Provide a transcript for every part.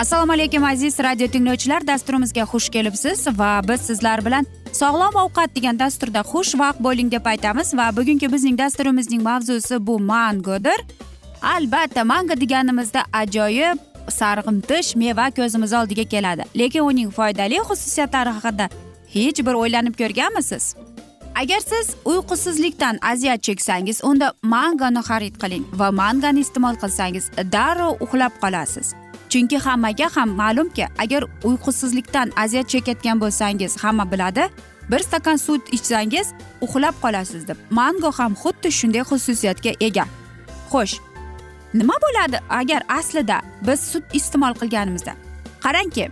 assalomu alaykum aziz radio tinglovchilar. Dasturimizga xush kelibsiz va biz sizlar bilan sog'lom ovqat degan dasturda xushvaqt bo'ling deb aytamiz va bugungi bizning dasturimizning mavzusi bu mangodir. Albatta mango deganimizda ajoyib sarg'imtish meva ko'zimiz oldiga keladi. Lekin uning foydali xususiyatlari haqida hech bir o'ylanib ko'rganmisiz? Agar siz uyqusizlikdan aziyat cheksangiz unda mangoni xarid qiling va mangoni iste'mol qilsangiz darrov uxlab qolasiz. Chunki hammaga ham ma'lumki agar uyqusizlikdan aziyat chekayotgan bo'lsangiz hamma biladi bir stakan sut ichsangiz uxlab qolasiz deb. Mango ham xuddi shunday xususiyatga ega. Xo'sh nima bo'ladi agar aslida biz sut iste'mol qilganimizda? Qarangki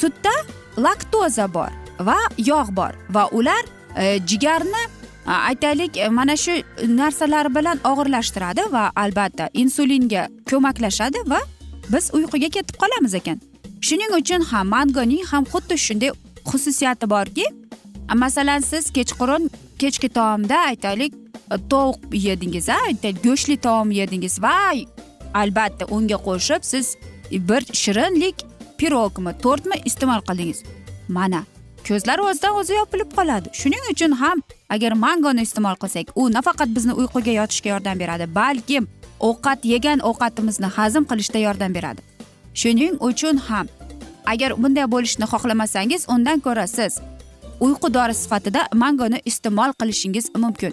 sutda laktoza bor va yog' bor va ular e, jigarni aytaylik e, mana shu narsalar bilan og'irlashtiradi va albatta insulinga ko'maklashadi va biz uyquga ketib qolamiz ekan. Shuning uchun ham mangoning ham xuddi shunday xususiyati borki masalan siz kechqurun kechki taomda aytaylik e, tovuq yedingiz a aytaylik go'shtli taom yedingiz va albatta unga qo'shib siz bir shirinlik pirogmi tortmi iste'mol qildingiz. Mana ko'zlar o'zidan o'zi yopilib qoladi. Shuning uchun ham agar mangoni iste'mol qilsak u nafaqat bizni uyquga yotishga yordam beradi balki ovqat yegan ovqatimizni hazm qilishda yordam beradi. Shuning uchun ham agar bunday bo'lishni xohlamasangiz undan ko'ra siz uyqu dori sifatida mangoni iste'mol qilishingiz mumkin.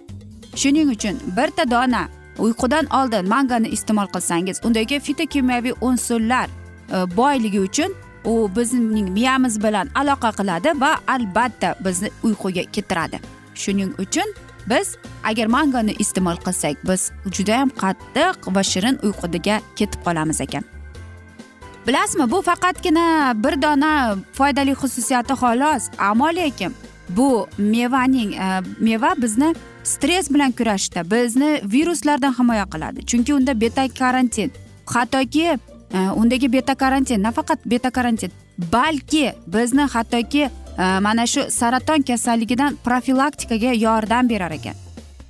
Shuning uchun birta dona uyqudan oldin mangoni iste'mol qilsangiz undagi fitokimyoviy unsurlar e, boyligi uchun u bizning miyamiz bilan aloqa qiladi va albatta bizni uyquga keltiradi. Shuning uchun biz agar mangoni iste'mol qilsak biz judayam qattiq va shirin uyquga ketib qolamiz ekan. Bilasizmi bu faqatgina bir dona foydali xususiyati xolos ammo lekin bu mevaning e, meva bizni stress bilan kurashishda bizni viruslardan himoya qiladi. Chunki unda beta karantin hattoki e, undagi beta karantin nafaqat beta karantin balki bizni hattoki Э, mana shu saraton kasalligidan profilaktikaga yordam berar ekan.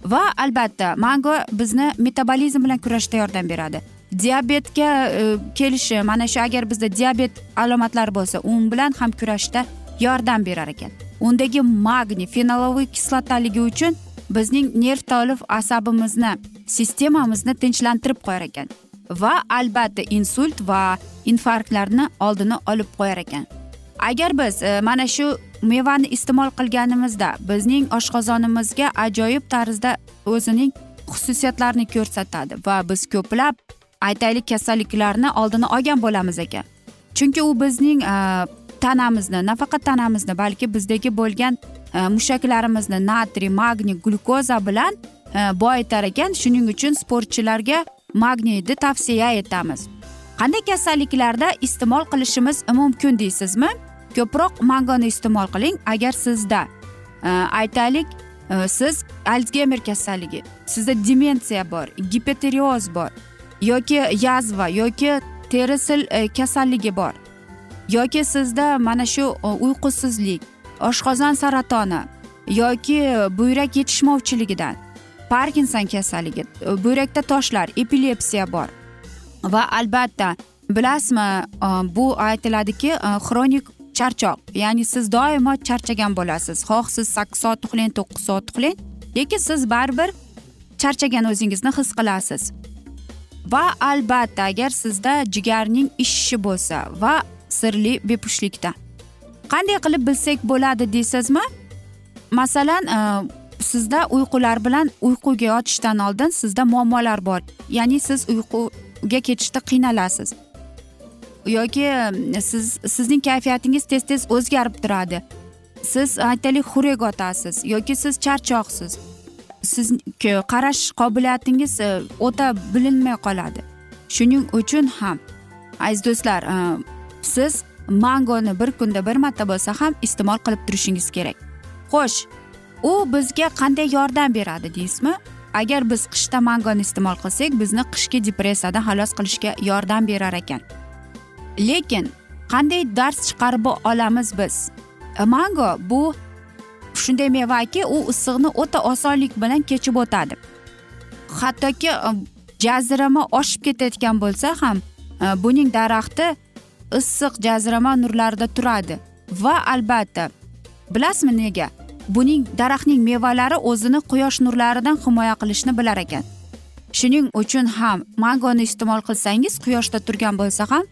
Va albatta mango bizni metabolizm bilan kurashishda yordam beradi. Diabetga e, kelishi mana shu agar bizda diabet alomatlari bo'lsa u bilan ham kurashishda yordam berar ekan. Undagi magniy fenoloviy kislotaligi uchun bizning nerv tolif asabimizni sistemamizni tinchlantirib qo'yar ekan. Va albatta insult va infarktlarni oldini olib qo'yar ekan. Agar biz e, mana shu mevani iste'mol qilganimizda bizning oshqozonimizga ajoyib tarzda o'zining xususiyatlarini ko'rsatadi va biz ko'plab aytaylik kasalliklarni oldini olgan bo'lamiz ekan. Chunki u bizning e, tanamizni nafaqat tanamizni balki bizdagi bo'lgan e, mushaklarimizni natriy magniy glyukoza bilan boyitar ekan. Shuning uchun sportchilarga magniyni tavsiya etamiz. Qanday kasalliklarda iste'mol qilishimiz mumkin deysizmi? Ko'proq mangoni iste'mol qiling agar sizda e, aytaylik e, siz alsgeymer kasalligi sizda demensiya bor gipotireoz bor yoki yazva yoki terisil e, kasalligi bor yoki sizda mana shu uyqusizlik oshqozon saratoni yoki buyrak yetishmovchiligidan parkinson kasalligi buyrakda toshlar epilepsiya bor va albatta bilasizmi bu aytiladiki xronik charchoq. Ya'ni siz doimo charchagan bo'lasiz. Xoh siz sakkiz soat uxlang to'qqiz soat uxlang lekin siz baribir charchagan o'zingizni his qilasiz. Va albatta agar sizda jigarning ishishi bo'lsa va sirli bepushtlikda. Qanday qilib bilsak bo'ladi deysizmi? Masalan e, sizda uyqular bilan uyquga yotishdan oldin sizda muammolar bor. Ya'ni siz uyquga ketishda qiynalasiz. Yoki siz sizning kayfiyatingiz tez tez o'zgarib turadi. Siz aytaylik xurek otasiz yoki siz charchoqsiz. Siz qarash qobiliyatingiz e, o'ta bilinmay qoladi. Shuning uchun ham aziz do'stlar e, siz mangoni bir kunda bir marta bo'lsa ham iste'mol qilib turishingiz kerak. Xo'sh u bizga qanday yordam beradi deysizmi? Agar biz qishda mangoni iste'mol qilsak bizni qishki depressiyadan xalos qilishga yordam berar ekan. Lekin qanday dars chiqarib olamiz biz? E, mango bu shunday mevaki u issiqni o'ta osonlik bilan kechib o'tadi. Hattoki e, jazirama oshib ketayotgan bo'lsa ham e, buning daraxti issiq jazirama nurlarida turadi. Va albatta bilasizmi nega? Buning daraxtning mevalari o'zini quyosh nurlaridan himoya qilishni bilar ekan. Shuning uchun ham mangoni iste'mol qilsangiz quyoshda turgan bo'lsa ham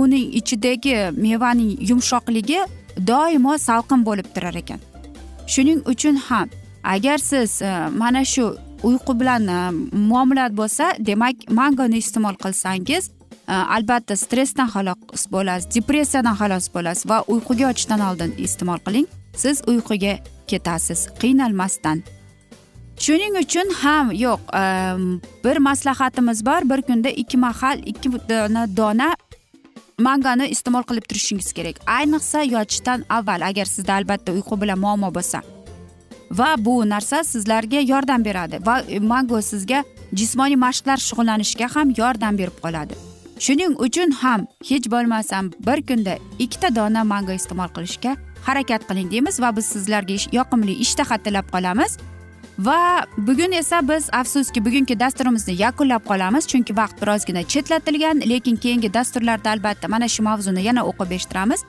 uning ichidagi mevaning yumshoqligi doimo salqin bo'lib turar ekan. Shuning uchun ham agar siz e, mana shu uyqu bilan e, muomala bo'lsa demak mangoni iste'mol qilsangiz e, albatta stressdan xalos bo'lasiz depressiyadan xalos bo'lasiz va uyquga yotishdan oldin iste'mol qiling. Siz uyquga ketasiz qiynalmasdan. Shuning uchun ham yo'q e, bir maslahatimiz bor. Bir kunda ikki mahal ikki dona mangani iste'mol qilib turishingiz kerak. Ayniqsa yotishdan avval agar sizda albatta uyqu bilan muammo bo'lsa. Va bu narsa sizlarga yordam beradi va mango sizga jismoniy mashqlar shug'ullanishga ham yordam berib qoladi. Shuning uchun ham hech bo'lmasam bir kunda ikkita dona mango iste'mol qilishga harakat qiling deymiz va biz sizlarga yoqimli ishtaha tilab qolamiz. Va bugun esa biz afsuski bugungi dasturimizni yakunlab qolamiz. Chunki vaqt birozgina chetlatilgan lekin keyingi dasturlarda albatta mana shu mavzuni yana o'qib eshittiramiz.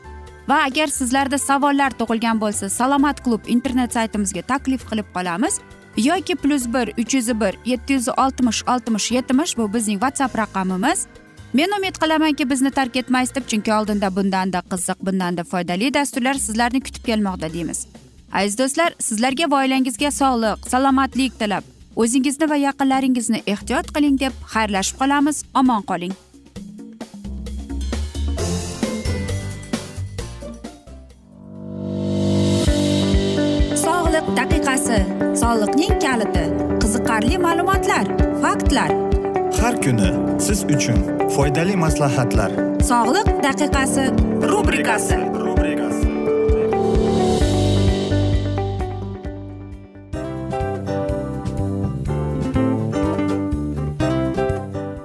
Va agar sizlarda savollar tug'ilgan bo'lsa salomat klub internet saytimizga taklif qilib qolamiz. Yoki plyus bir uch yuz bir yetti yuz oltmish oltmish yetmish bu bizning whatsapp raqamimiz. Men umid qilamanki bizni tark etmaysiz deb chunki oldinda bundanda qiziq bundanda foydali dasturlar sizlarni kutib kelmoqda deymiz. Aziz do'stlar sizlarga va oilangizga sog'lik salomatlik tilab. O'zingizni va yaqinlaringizni ehtiyot qiling deb xayrlashib qolamiz. Omon qoling. Sog'liq daqiqasi soliqning kaliti qiziqarli ma'lumotlar faktlar. Har kuni siz uchun foydali maslahatlar. Sog'liq daqiqasi rubrikasi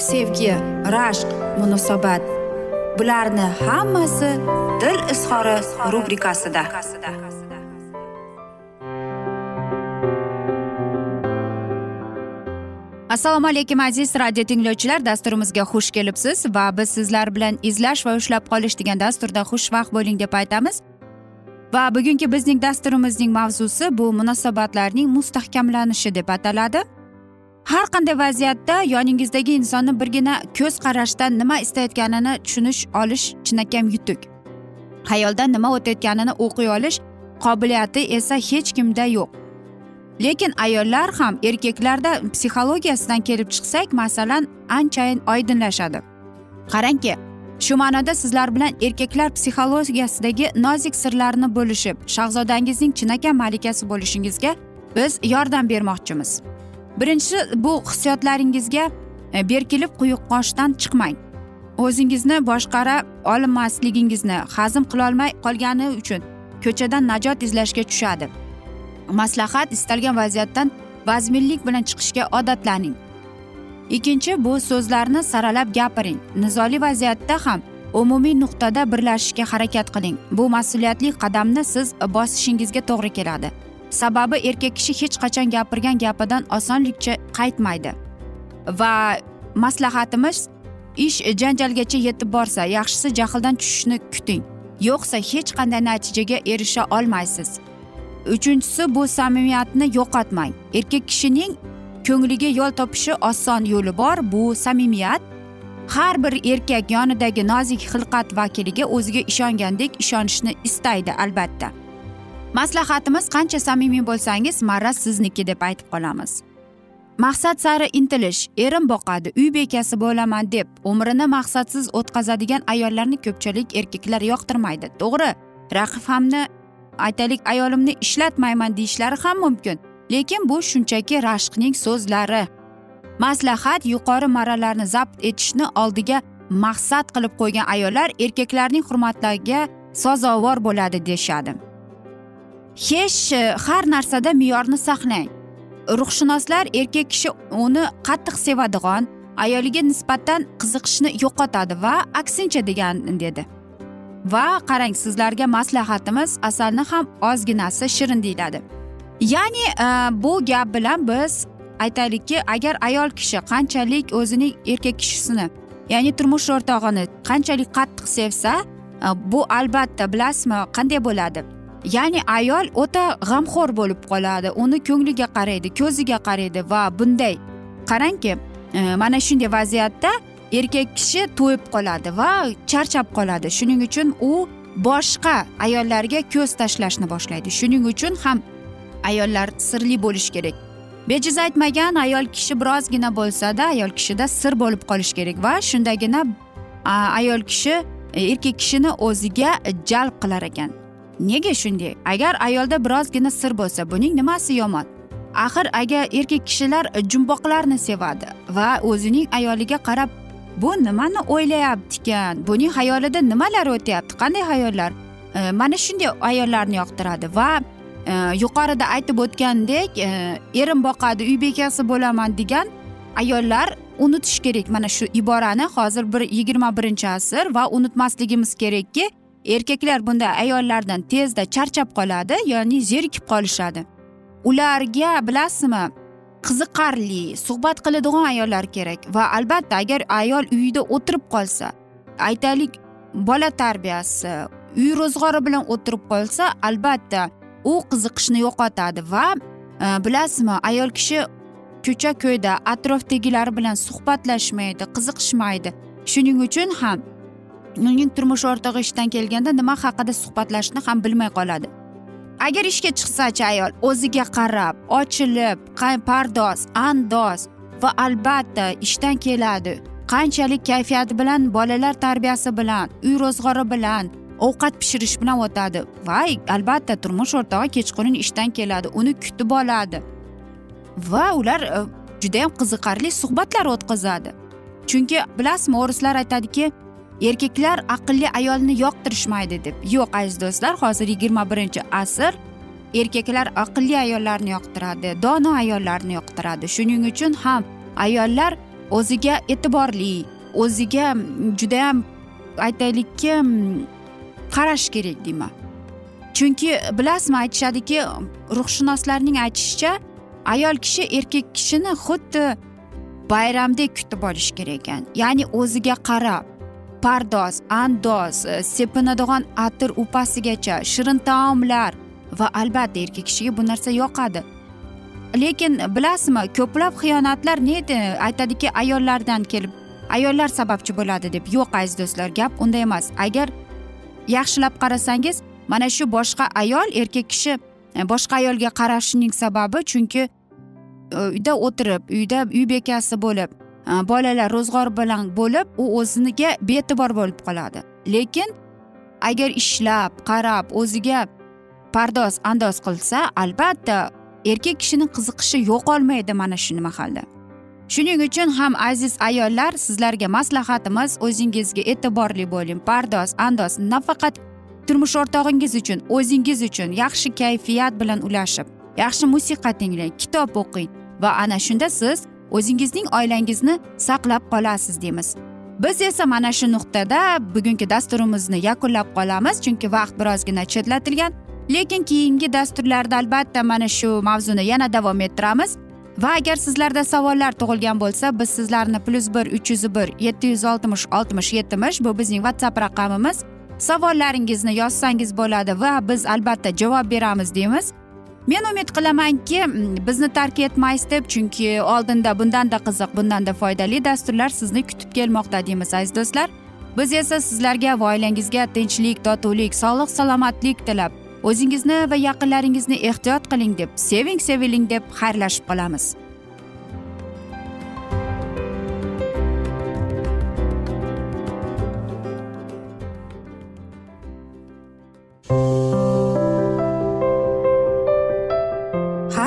sevgi rashq munosabat. Bularni hammasi dil izhori rubrikasida. Assalomu alaykum aziz radio tinglovchilar. Dasturimizga xush kelibsiz va biz sizlar bilan izlash va ushlab qolish degan dasturda xushvaqt bo'ling deb aytamiz. Va bugungi bizning dasturimizning mavzusi bu munosabatlarning mustahkamlanishi deb ataladi. Har qanday vaziyatda yoningizdagi insonni birgina ko'z qarashdan nima istayotganini tushunish olish chinakam yutuq hayolda nima o'tayotganini o'qiy olish qobiliyati esa hech kimda yo'q. Lekin ayollar ham erkaklarda psixologiyasidan kelib chiqsak masalan anchayin oydinlashadi. Qarangki shu ma'noda sizlar bilan erkaklar psixologiyasidagi nozik sirlarni bo'lishib shahzodangizning chinakam malikasi bo'lishingizga biz yordam bermoqchimiz. Birinchisi bu hissiyotlaringizga e, berkilib quyuq qoshdan chiqmang. O'zingizni boshqara olmasligingizni hazm qilolmay qolgani uchun ko'chadan najot izlashga tushadi. Maslahat istalgan vaziyatdan vazminlik bilan chiqishga odatlaning. Ikkinchi bu so'zlarni saralab gapiring. Nizoli vaziyatda ham umumiy nuqtada birlashishga harakat qiling. Bu mas'uliyatli qadamni siz bosishingizga to'g'ri keladi. Sababi erkak kishi hech qachon gapirgan gapidan osonlikcha qaytmaydi. Va maslahatimiz ish janjalgacha yetib borsa yaxshisi jahldan tushishni kuting. Yo'qsa hech qanday natijaga erisha olmaysiz. Uchinchisi bu samimiyatni yo'qotmang. Erkak kishining ko'ngliga yo'l topishi oson yo'li bor. Bu samimiyat har bir erkak yonidagi nozik xilqat vakiliga o'ziga ishongandek ishonishni istaydi albatta. Maslahatimiz qancha samimiy bo'lsangiz marra sizniki deb aytib qolamiz. Maqsad sari intilish erim boqadi uy bekasi bo'laman deb umrini maqsadsiz o'tkazadigan ayollarni ko'pchilik erkaklar yoqtirmaydi. To'g'ri raqibhamni aytaylik ayolimni ishlatmayman deyishlari ham mumkin. Lekin bu shunchaki rashqning so'zlari. Maslahat yuqori marralarni zabt etishni oldiga maqsad qilib qo'ygan ayollar erkaklarning hurmatlariga sazovor bo'ladi deyishadi. Hech e, har narsada me'yorni saqlang. Ruhshunoslar erkak kishi uni qattiq sevadigan ayoliga nisbatan qiziqishni yo'qotadi va aksincha degan dedi. Va qarang sizlarga maslahatimiz asalni ham ozginasi shirin deyiladi. Ya'ni e, bu gap bilan biz aytaylikki agar ayol kishi qanchalik o'zining erkak kishisini ya'ni turmush o'rtog'ini qanchalik qattiq sevsa e, bu albatta bilasizmi qanday bo'ladi? Ya'ni ayol o'ta g'amxo'r bo'lib qoladi. Uni ko'ngliga qaraydi ko'ziga qaraydi va bunday qarangki e, mana shunday vaziyatda erkak kishi to'yib qoladi va charchab qoladi. Shuning uchun u boshqa ayollarga ko'z tashlashni boshlaydi. Shuning uchun ham ayollar sirli bo'lishi kerak. Bejiz aytmagan ayol kishi birozgina bo'lsada ayol kishida sir bo'lib qolishi kerak va shundagina ayol kishi e, erkak kishini o'ziga jalb qilar ekan. Nega shunday? Agar ayolda birozgina sir bo'lsa buning nimasi yomon? Axir agar erkak kishilar jumboqlarni sevadi va o'zining ayoliga qarab bu nimani o'ylayaptikan? Buning xayolida nimalar o'tyapti? Qanday xayollar e, mana shunday ayollarni yoqtiradi va e, yuqorida aytib o'tgandek e, erim boqadi uy bekasi bo'laman degan ayollar unutish kerak. Mana shu iborani hozir bir yigirma birinchi asr va unutmasligimiz kerakki erkaklar bunda ayollardan tezda charchab qoladi ya'ni zerikib qolishadi. Ularga bilasizmi qiziqarli suhbat qiladigan ayollar kerak va albatta agar ayol uyida o'tirib qolsa aytaylik bola tarbiyasi uy ro'zg'ori bilan o'tirib qolsa albatta u qiziqishni yo'qotadi va e, bilasizmi ayol kishi ko'cha ko'yda atrofdagilar bilan suhbatlashmaydi qiziqishmaydi. Shuning uchun ham uning turmush o'rtog'i ishdan kelganda nima haqida suhbatlashishni ham bilmay qoladi. Agar ishga chiqsachi ayol o'ziga qarab ochilib pardoz andoz va albatta ishdan keladi. Qanchalik kayfiyati bilan bolalar tarbiyasi bilan uy ro'zg'ori bilan ovqat pishirish bilan o'tadi. Va albatta turmush o'rtog'i kechqurun ishdan keladi uni kutib oladi. Va ular e, judayam qiziqarli suhbatlar o'tkazadi. Chunki bilasizmi o'rislar aytadiki erkaklar aqlli ayolni yoqtirishmaydi deb. Yo'q aziz do'stlar hozir yigirma birinchi asr. Erkaklar aqlli ayollarni yoqtiradi dono ayollarni yoqtiradi. Shuning uchun ham ayollar o'ziga e'tiborli o'ziga judayam aytaylikki qarash kerak deyman. Chunki bilasizmi aytishadiki ruhshunoslarning aytishicha ayol kishi erkak kishini xuddi bayramdek kutib olish kerak ekan. Ya'ni o'ziga qarab pardoz andoz e, sepinadigan atir upasigacha shirin taomlar va albatta erkak kishiga bu narsa yoqadi. Lekin bilasizmi ko'plab xiyonatlar nedi aytadiki ayollardan kelib ayollar sababchi bo'ladi deb. Yo'q aziz do'stlar gap unda emas. Agar yaxshilab qarasangiz mana shu boshqa ayol erkak kishi e, boshqa ayolga qarashining sababi chunki e, uyda o'tirib uyda uy bekasi bo'lib Э, bolalar ro'zg'or bilan bo'lib u o'ziga bee'tibor bo'lib qoladi. Lekin agar ishlab qarab o'ziga pardoz andoz qilsa albatta erkak kishini qiziqishi yo'qolmaydi mana shu mahalda. Shuning uchun ham aziz ayollar sizlarga maslahatimiz o'zingizga e'tiborli bo'ling. Pardoz andoz nafaqat turmush o'rtog'ingiz uchun o'zingiz uchun yaxshi kayfiyat bilan ulashib yaxshi musiqa tinglang kitob o'qing va ana shunda siz o'zingizning oilangizni saqlab qolasiz deymiz. Biz esa mana shu nuqtada bugungi dasturimizni yakunlab qolamiz chunki vaqt birozgina chetlatilgan. Lekin keyingi dasturlarda albatta mana shu mavzuni yana davom ettiramiz. Va agar sizlarda savollar tug'ilgan bo'lsa biz sizlarni plyus bir uch yuz bir yetti yuz oltmish oltmish yetmish bu bizning whatsapp raqamimiz. Savollaringizni yozsangiz bo'ladi va biz albatta javob beramiz deymiz. Men umid qilamanki bizni tark etmaysiz deb chunki oldinda bundanda qiziq bundanda foydali dasturlar sizni kutib kelmoqda deymiz aziz do'stlar. Biz esa sizlarga va oilangizga tinchlik totuvlik sog'lik salomatlik tilab o'zingizni va yaqinlaringizni ehtiyot qiling deb seving seviling deb xayrlashib qolamiz.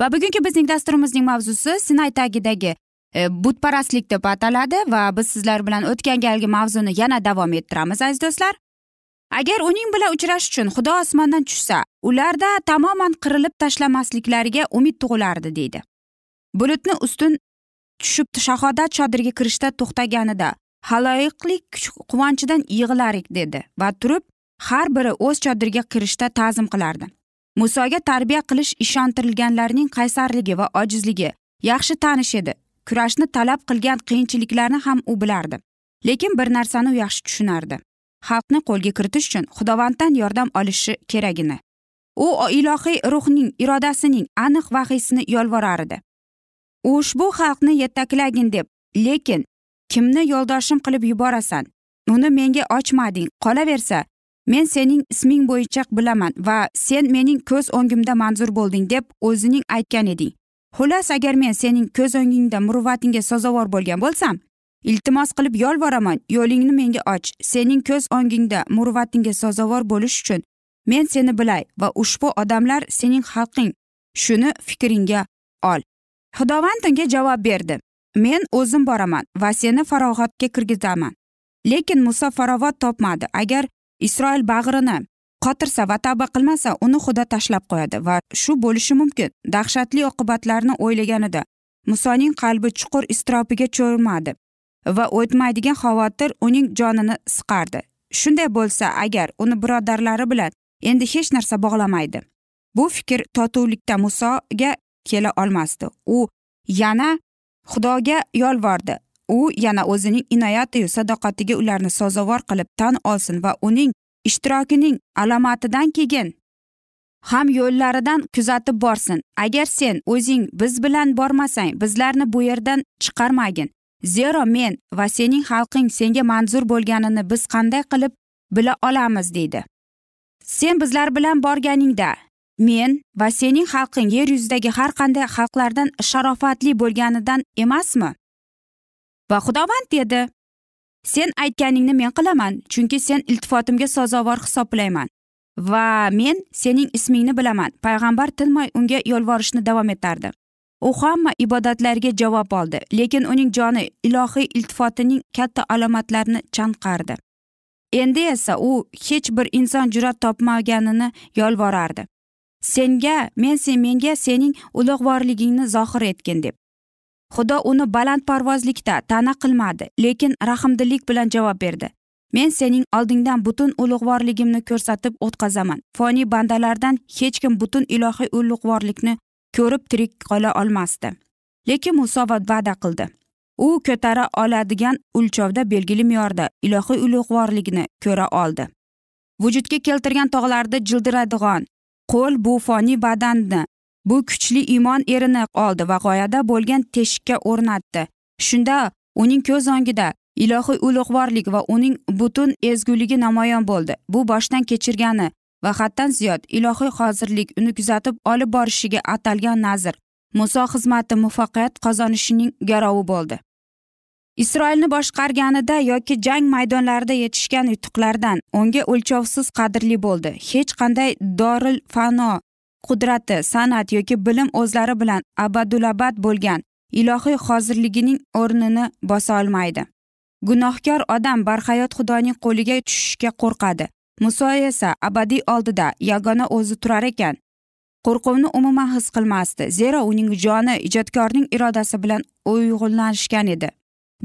Va bugungi bizning dasturimizning mavzusi sinay tagidagi e, butparastlik deb ataladi va biz sizlar bilan o'tgan galgi mavzuni yana davom ettiramiz aziz do'stlar. Agar uning bilan uchrashish uchun xudo osmondan tushsa ularda tamoman qirilib tashlamasliklariga umid tug'ilardi deydi. Bulutni ustun tushib shahodat chodiriga kirishda to'xtaganida haloyiqlik quvonchidan yig'larik dedi va turib har biri o'z chodiriga kirishda ta'zim qilardi. Musoga tarbiya qilish ishontirilganlarning qaysarligi va ojizligi yaxshi tanish edi. Kurashni talab qilgan qiyinchiliklarni ham u bilardi lekin bir narsani u yaxshi tushunardi. Xalqni qo'lga kiritish uchun xudovanddan yordam olishi keragini. U ilohiy ruhning irodasining aniq vahiysini yolvorardi ushbu xalqni yetaklagin deb lekin kimni yo'ldoshim qilib yuborasan uni menga ochmading qolaversa men sening isming bo'yicha bilaman va sen mening ko'z o'ngimda manzur bo'lding deb o'zining aytgan eding. Xullas agar men sening ko'z o'ngingda muruvvatingga sazovor bo'lgan bo'lsam iltimos qilib yolvoraman yo'lingni menga och. Sening ko'z o'ngingda muruvvatingga sazovor bo'lish uchun men seni bilay va ushbu odamlar sening xalqing. Shuni fikringga ol. Xudovand unga javob berdi. Men o'zim boraman va seni farog'atga kirgizaman lekin muso farog'at topmadi. Agar isroil bag'rini qotirsa va tavba qilmasa uni xudo tashlab qo'yadi va shu bo'lishi mumkin. Dahshatli oqibatlarni o'ylaganida musoning qalbi chuqur iztirobiga cho'madi va o'tmaydigan xavotir uning jonini siqardi. Shunday bo'lsa agar uni birodarlari bilan endi hech narsa bog'lamaydi. Bu fikr totuvlikda musoga kela olmasdi. U yana xudoga yolvordi. U yana o'zining inoyatiyu sadoqatiga ularni sazovor qilib tan olsin va uning ishtirokining alomatidan keyin ham yo'llaridan kuzatib borsin. Agar sen o'zing biz bilan bormasang bizlarni bu yerdan chiqarmagin. Zero men va sening xalqing senga manzur bo'lganini biz qanday qilib bila olamiz deydi. Sen bizlar bilan borganingda men va sening xalqing yer yuzidagi har qanday xalqlardan sharofatli bo'lganidan emasmi? Va xudovand dedi. Sen aytganingni men qilaman chunki sen iltifotimga sazovor hisoblayman. Va men sening ismingni bilaman. Payg'ambar tinmay unga yolvorishni davom etardi. U hamma ibodatlarga javob oldi lekin uning joni ilohiy iltifotining katta alomatlarini chanqardi. Endi esa u hech bir inson jur'at topmaganini yolvorardi. Senga men sen menga sening ulug'vorligingni zohir etgin deb. Xudo uni balandparvozlikda ta'na qilmadi lekin rahmdillik bilan javob berdi. Men sening oldingdan butun ulug'vorligimni ko'rsatib o'tkazaman foniy bandalardan hech kim butun ilohiy ulug'vorlikni ko'rib tirik qola olmasdi. Lekin muso va'da qildi. U ko'tara oladigan o'lchovda belgili me'yorda ilohiy ulug'vorligini ko'ra oldi. Vujudga keltirgan tog'larda jildiradigan qo'l bu foniy badanni bu kuchli iymon erini oldi va g'oyada bo'lgan teshikka o'rnatdi. Shunda uning ko'z o'ngida ilohiy ulug'vorlik va uning butun ezguligi namoyon bo'ldi. Bu boshdan kechirgani va haddan ziyod ilohiy hozirlik uni kuzatib olib borishiga atalgan nazr muso xizmati muvaffaqiyat qozonishining garovi bo'ldi. Isroilni boshqarganida yoki jang maydonlarida yetishgan yutuqlardan unga o'lchovsiz qadrli bo'ldi. Hech qanday doril fano qudrati san'at yoki bilim o'zlari bilan abadulabad bo'lgan ilohiy hozirligining o'rnini bosa olmaydi. Gunohkor odam barhayot xudoning qo'liga tushishga qo'rqadi. Muso esa abadiy oldida yagona o'zi turar ekan. Qo'rquvni umuman his qilmasdi zero uning joni ijodkorning irodasi bilan uyg'unlashgan edi.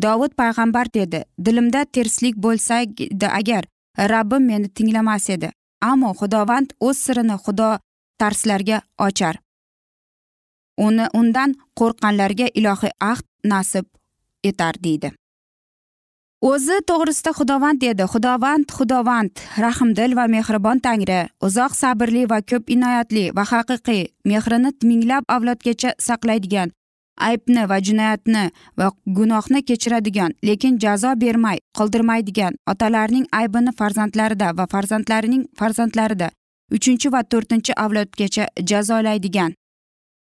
Dovud payg'ambar dedi dilimda terslik bo'lsa agar rabbim meni tinglamas edi ammo xudovand o'z sirini xudo tarslarga ochar. Uni undan qo'rqqanlarga ilohiy ahd nasib etar deydi. O'zi to'g'risida xudovand dedi xudovand xudovand. Rahmdil va mehribon tangri. Uzoq sabrli va ko'p inoyatli va haqiqiy. Mehrini minglab avlodgacha saqlaydigan aybni va jinoyatni va gunohni kechiradigan lekin jazo bermay qoldirmaydigan otalarning aybini farzandlarida va farzandlarining farzandlarida uchinchi va to'rtinchi avlodgacha jazolaydigan.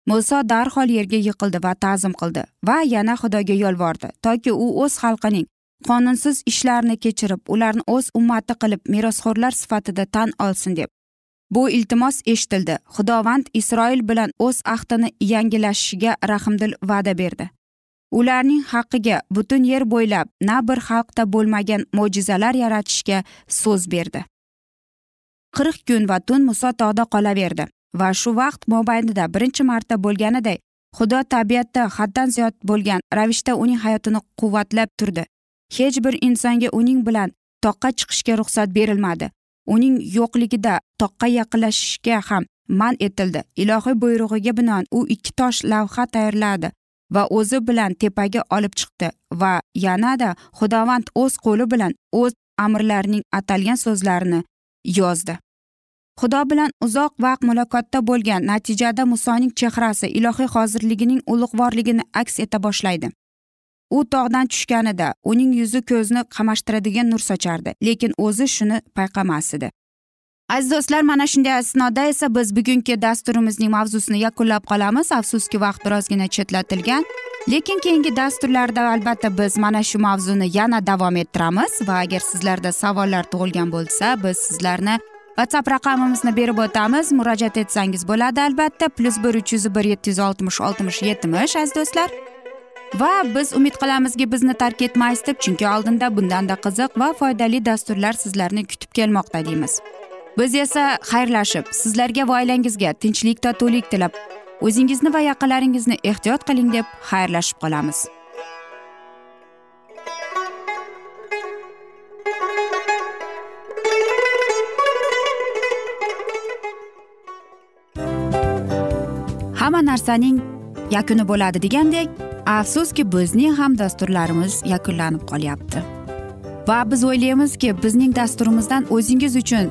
Muso darhol yerga yiqildi va ta'zim qildi va yana xudoga yolvordi. Toki u o'z xalqining qonunsiz ishlarini kechirib ularni o'z ummati qilib merosxo'rlar sifatida tan olsin deb. Bu iltimos eshitildi. Xudovand isroil bilan o'z ahdini yangilashishiga rahmdil va'da berdi. Ularning haqqiga butun yer bo'ylab na bir xalqda bo'lmagan mo'jizalar yaratishga so'z berdi. Qirq kun va tun muso tog'da qolaverdi. Va shu vaqt mobaynida birinchi marta bo'lganiday xudo tabiatda haddan ziyod bo'lgan ravishda uning hayotini quvvatlab turdi. Hech bir insonga uning bilan toqqa chiqishga ruxsat berilmadi. Uning yo'qligida toqqa yaqinlashishga ham man etildi. Ilohiy buyrug'iga binoan u ikki tosh lavha tayyorladi va o'zi bilan tepaga olib chiqdi va yanada xudovand o'z qo'li bilan o'z amirlarining atalgan so'zlarini yozdi. Xudo bilan uzoq vaqt muloqotda bo'lgan natijada musoning chehrasi ilohiy hozirligining ulug'vorligini aks eta boshlaydi. U tog'dan tushganida uning yuzi ko'zni qamashtiradigan nur sochardi lekin o'zi shuni payqamas edi. Aziz do'stlar mana shunday asnoda esa biz bugungi dasturimizning mavzusini yakunlab qolamiz. Afsuski vaqt birozgina chetlatilgan. Lekin keyingi dasturlarda albatta biz mana shu mavzuni yana davom ettiramiz. Va agar sizlarda savollar tug'ilgan bo'lsa biz sizlarni whatsapp raqamimizni berib o'tamiz. Murojaat etsangiz bo'ladi albatta. Plyus bir uch yuz bir yetti yuz oltmish oltmish yetmish aziz do'stlar. Va biz umid qilamizki bizni tark etmaysiz deb chunki oldinda bundanda qiziq va foydali dasturlar sizlarni kutib kelmoqda deymiz. Biz esa xayrlashib sizlarga va oilangizga tinchlik totuvlik tilab o'zingizni va yaqinlaringizni ehtiyot qiling deb xayrlashib qolamiz. Hamma narsaning yakuni bo'ladi degandek afsuski bizning ham dasturlarimiz yakunlanib qolyapti. Va biz o'ylaymizki bizning dasturimizdan o'zingiz uchun